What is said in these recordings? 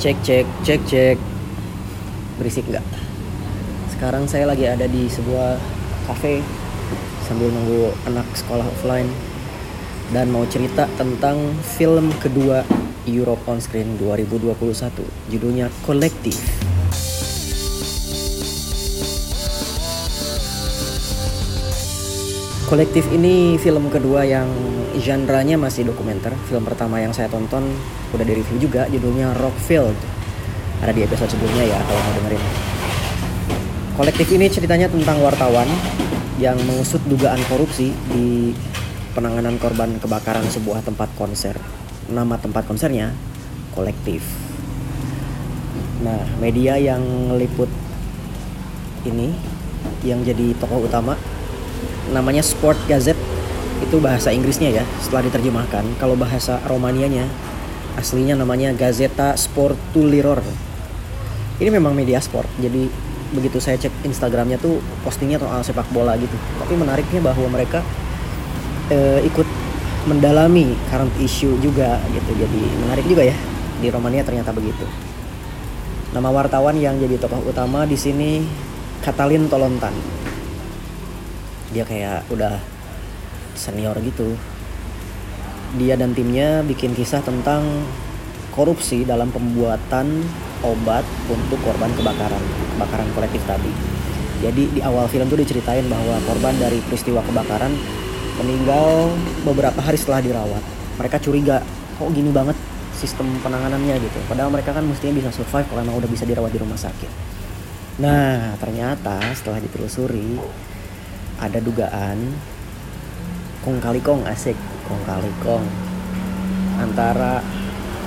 Cek cek cek cek. Berisik nggak? Sekarang saya lagi ada di sebuah cafe sambil nunggu anak sekolah offline dan mau cerita tentang film kedua Europe on Screen 2021 judulnya Collective. Kolektif ini film kedua yang genre-nya masih dokumenter. Film pertama yang saya tonton udah di review juga, judulnya Rockfield. Ada di episode sebelumnya ya kalau mau dengerin. Kolektif ini ceritanya tentang wartawan yang mengusut dugaan korupsi di penanganan korban kebakaran sebuah tempat konser. Nama tempat konsernya Kolektif. Nah, media yang liput ini yang jadi tokoh utama namanya Sport Gazette itu bahasa Inggrisnya ya setelah diterjemahkan. Kalau bahasa Romanianya aslinya namanya Gazeta Sportuliror. Ini memang media sport jadi begitu saya cek Instagramnya tuh postingnya soal sepak bola gitu. Tapi menariknya bahwa mereka eh, ikut mendalami current issue juga gitu. Jadi menarik juga ya di Romania ternyata begitu. Nama wartawan yang jadi tokoh utama di sini Katalin Tolontan. Dia kayak udah senior gitu. Dia dan timnya bikin kisah tentang korupsi dalam pembuatan obat untuk korban kebakaran kebakaran kolektif tadi. Jadi di awal film tuh diceritain bahwa korban dari peristiwa kebakaran meninggal beberapa hari setelah dirawat. Mereka curiga kok gini banget sistem penanganannya? gitu. Padahal mereka kan mestinya bisa survive kalau emang udah bisa dirawat di rumah sakit. Nah ternyata setelah ditelusuri ada dugaan kong kali kong asik. Kong kali kong antara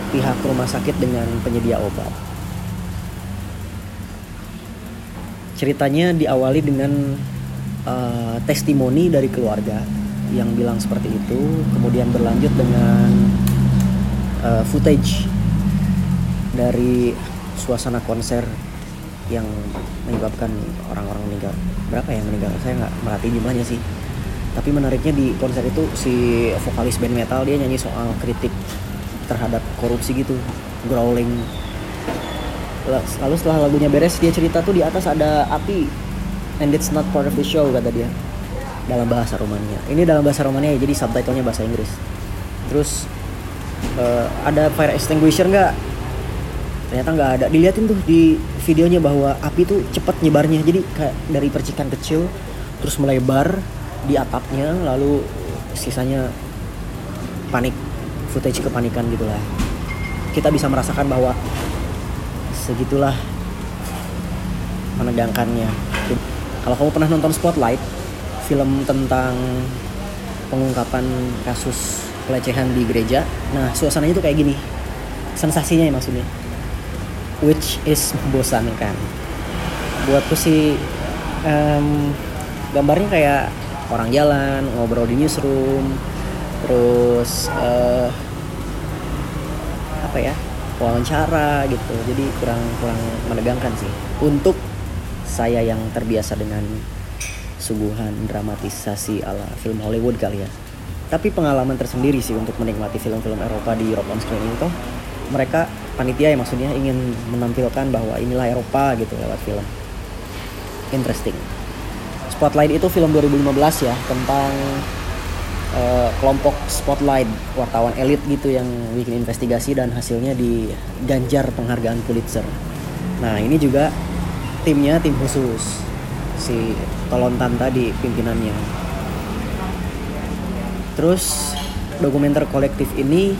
pihak rumah sakit dengan penyedia obat. Ceritanya diawali dengan uh, testimoni dari keluarga yang bilang seperti itu, kemudian berlanjut dengan uh, footage dari suasana konser yang menyebabkan orang-orang meninggal. Berapa yang meninggal? Saya nggak merhatiin jumlahnya sih tapi menariknya di konser itu si vokalis band metal dia nyanyi soal kritik terhadap korupsi gitu growling. Lalu setelah lagunya beres dia cerita tuh di atas ada api and it's not part of the show kata dia. Dalam bahasa Romania. Ini dalam bahasa Romania ya jadi subtitlenya bahasa Inggris. Terus uh, ada fire extinguisher nggak? Ternyata nggak ada. Diliatin tuh di videonya bahwa api tuh cepat nyebarnya. Jadi kayak dari percikan kecil terus melebar di atapnya lalu sisanya panik footage kepanikan gitulah kita bisa merasakan bahwa segitulah menegangkannya. Kalau kamu pernah nonton Spotlight film tentang pengungkapan kasus pelecehan di gereja nah suasananya tuh kayak gini. Sensasinya ya maksudnya. Which is membosankan. Buatku sih um, gambarnya kayak orang jalan ngobrol di newsroom terus uh, apa ya wawancara gitu. Jadi kurang kurang menegangkan sih. Untuk saya yang terbiasa dengan suguhan dramatisasi ala film Hollywood kali ya. Tapi pengalaman tersendiri sih untuk menikmati film-film Eropa di Europe on Screen ini tuh mereka panitia ya maksudnya ingin menampilkan bahwa inilah Eropa gitu lewat film. Interesting Spotlight itu film 2015 ya tentang uh, kelompok Spotlight wartawan elit gitu yang bikin investigasi dan hasilnya diganjar penghargaan Pulitzer. Nah ini juga timnya tim khusus si Tolontan tadi pimpinannya. Terus dokumenter kolektif ini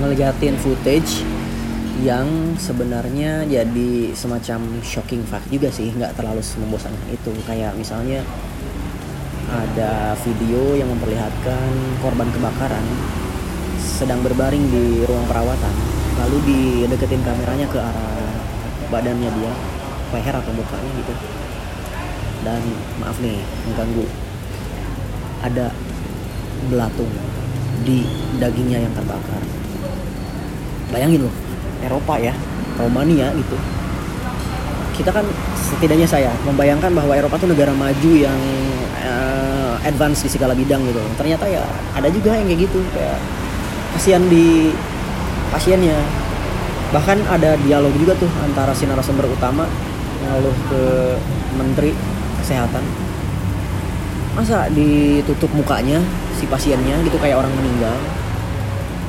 ngeliatin footage yang sebenarnya jadi semacam shocking fact juga sih nggak terlalu membosankan itu. Kayak misalnya ada video yang memperlihatkan korban kebakaran sedang berbaring di ruang perawatan lalu dideketin kameranya ke arah badannya dia leher atau mukanya gitu. Dan maaf nih mengganggu. Ada belatung di dagingnya yang terbakar. Bayangin loh Eropa ya Romania gitu. Kita kan setidaknya saya membayangkan bahwa Eropa tuh negara maju yang uh, advance di segala bidang gitu. Ternyata ya ada juga yang kayak gitu kayak kasihan di pasiennya. Bahkan ada dialog juga tuh antara si narasumber utama ngeluh ke menteri kesehatan. Masa ditutup mukanya si pasiennya gitu kayak orang meninggal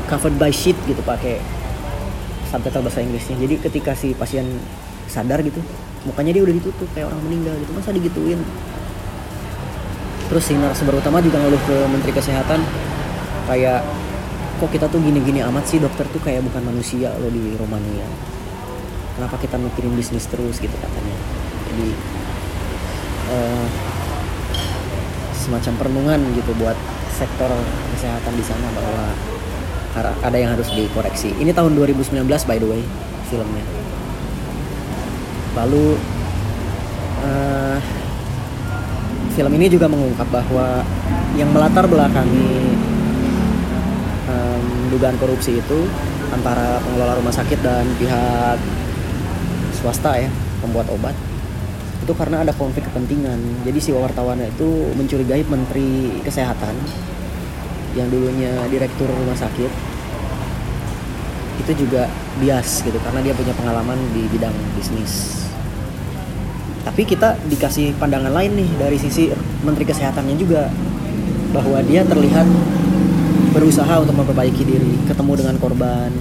covered by sheet gitu pakai subtitle bahasa Inggrisnya. Jadi ketika si pasien sadar gitu mukanya dia udah ditutup kayak orang meninggal gitu. Masa digituin? Terus si narasumber utama juga ngeluh ke menteri kesehatan kayak kok kita tuh gini-gini amat sih dokter tuh kayak bukan manusia loh di Romania. Kenapa kita mikirin bisnis terus? Gitu katanya. Jadi uh, semacam perenungan gitu buat sektor kesehatan di sana bahwa ada yang harus dikoreksi. Ini tahun 2019 by the way filmnya. Lalu uh, film ini juga mengungkap bahwa yang melatar belakangi dugaan korupsi itu antara pengelola rumah sakit dan pihak swasta ya pembuat obat itu karena ada konflik kepentingan. Jadi si wartawan itu mencurigai menteri kesehatan yang dulunya direktur rumah sakit itu juga bias gitu karena dia punya pengalaman di bidang bisnis. Tapi kita dikasih pandangan lain nih dari sisi menteri kesehatannya juga bahwa dia terlihat berusaha untuk memperbaiki diri ketemu dengan korban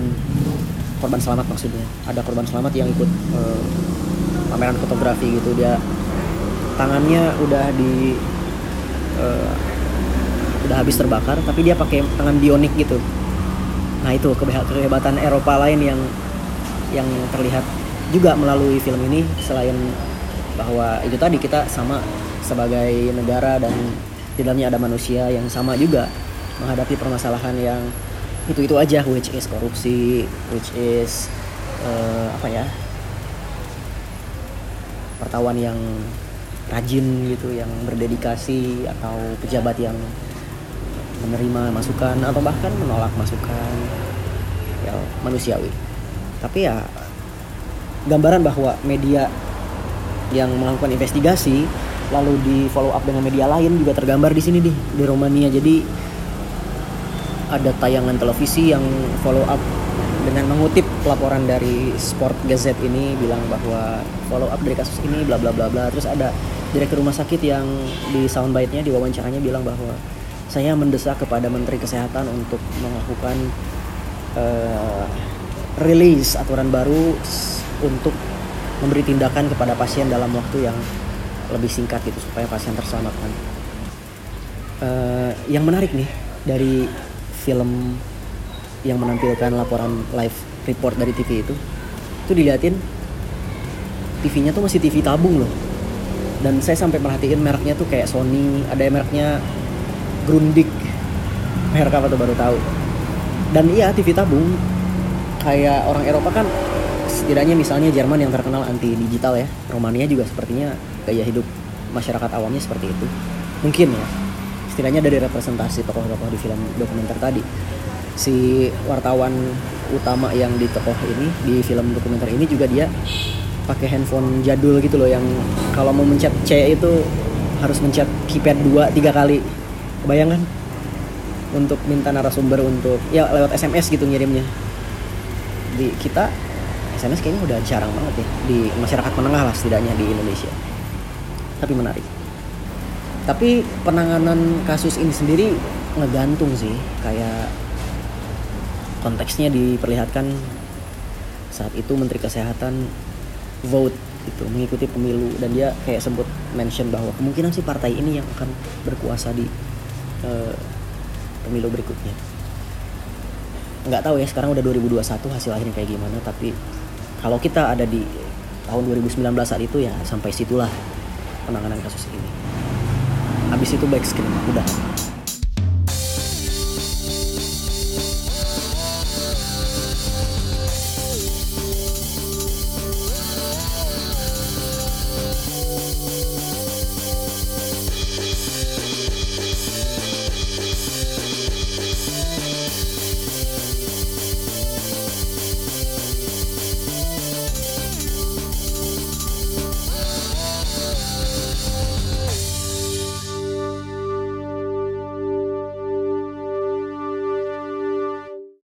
korban selamat maksudnya. Ada korban selamat yang ikut uh, pameran fotografi gitu. Dia tangannya udah di uh, udah habis terbakar tapi dia pakai tangan bionik gitu. Nah itu kehebatan Eropa lain yang yang terlihat juga melalui film ini selain bahwa itu tadi kita sama sebagai negara dan di dalamnya ada manusia yang sama juga menghadapi permasalahan yang itu itu aja which is korupsi which is uh, apa ya wartawan yang rajin gitu yang berdedikasi atau pejabat yang menerima masukan atau bahkan menolak masukan ya manusiawi. Tapi ya gambaran bahwa media yang melakukan investigasi lalu di follow up dengan media lain juga tergambar di sini di di Romania. Jadi ada tayangan televisi yang follow up dengan mengutip laporan dari Sport Gazette ini bilang bahwa follow up dari kasus ini bla bla bla bla. Terus ada direktur rumah sakit yang di soundbite-nya di wawancaranya bilang bahwa saya mendesak kepada Menteri Kesehatan untuk melakukan uh, rilis aturan baru untuk memberi tindakan kepada pasien dalam waktu yang lebih singkat gitu supaya pasien terselamatkan. Uh, yang menarik nih dari film yang menampilkan laporan live report dari TV itu itu diliatin TV-nya tuh masih TV tabung loh dan saya sampai perhatiin mereknya tuh kayak Sony ada mereknya Grundig. Merek apa tuh baru tahu. Dan iya TV tabung. Kayak orang Eropa kan setidaknya misalnya Jerman yang terkenal anti digital ya. Romania juga sepertinya gaya hidup masyarakat awamnya seperti itu. Mungkin ya. Setidaknya dari representasi tokoh-tokoh di film dokumenter tadi. Si wartawan utama yang di tokoh ini di film dokumenter ini juga dia pakai handphone jadul gitu loh yang kalau mau mencet C itu harus mencet keypad dua tiga kali kebayang kan untuk minta narasumber untuk ya lewat SMS gitu ngirimnya. Di kita SMS kayaknya udah jarang banget ya di masyarakat menengah lah setidaknya di Indonesia. Tapi menarik. Tapi penanganan kasus ini sendiri ngegantung sih kayak konteksnya diperlihatkan saat itu Menteri Kesehatan vote itu mengikuti pemilu. Dan dia kayak sebut mention bahwa kemungkinan sih partai ini yang akan berkuasa di pemilu berikutnya. Nggak tahu ya sekarang udah 2021 hasil akhirnya kayak gimana tapi kalau kita ada di tahun 2019 saat itu ya sampai situlah penanganan kasus ini. Habis itu back screen udah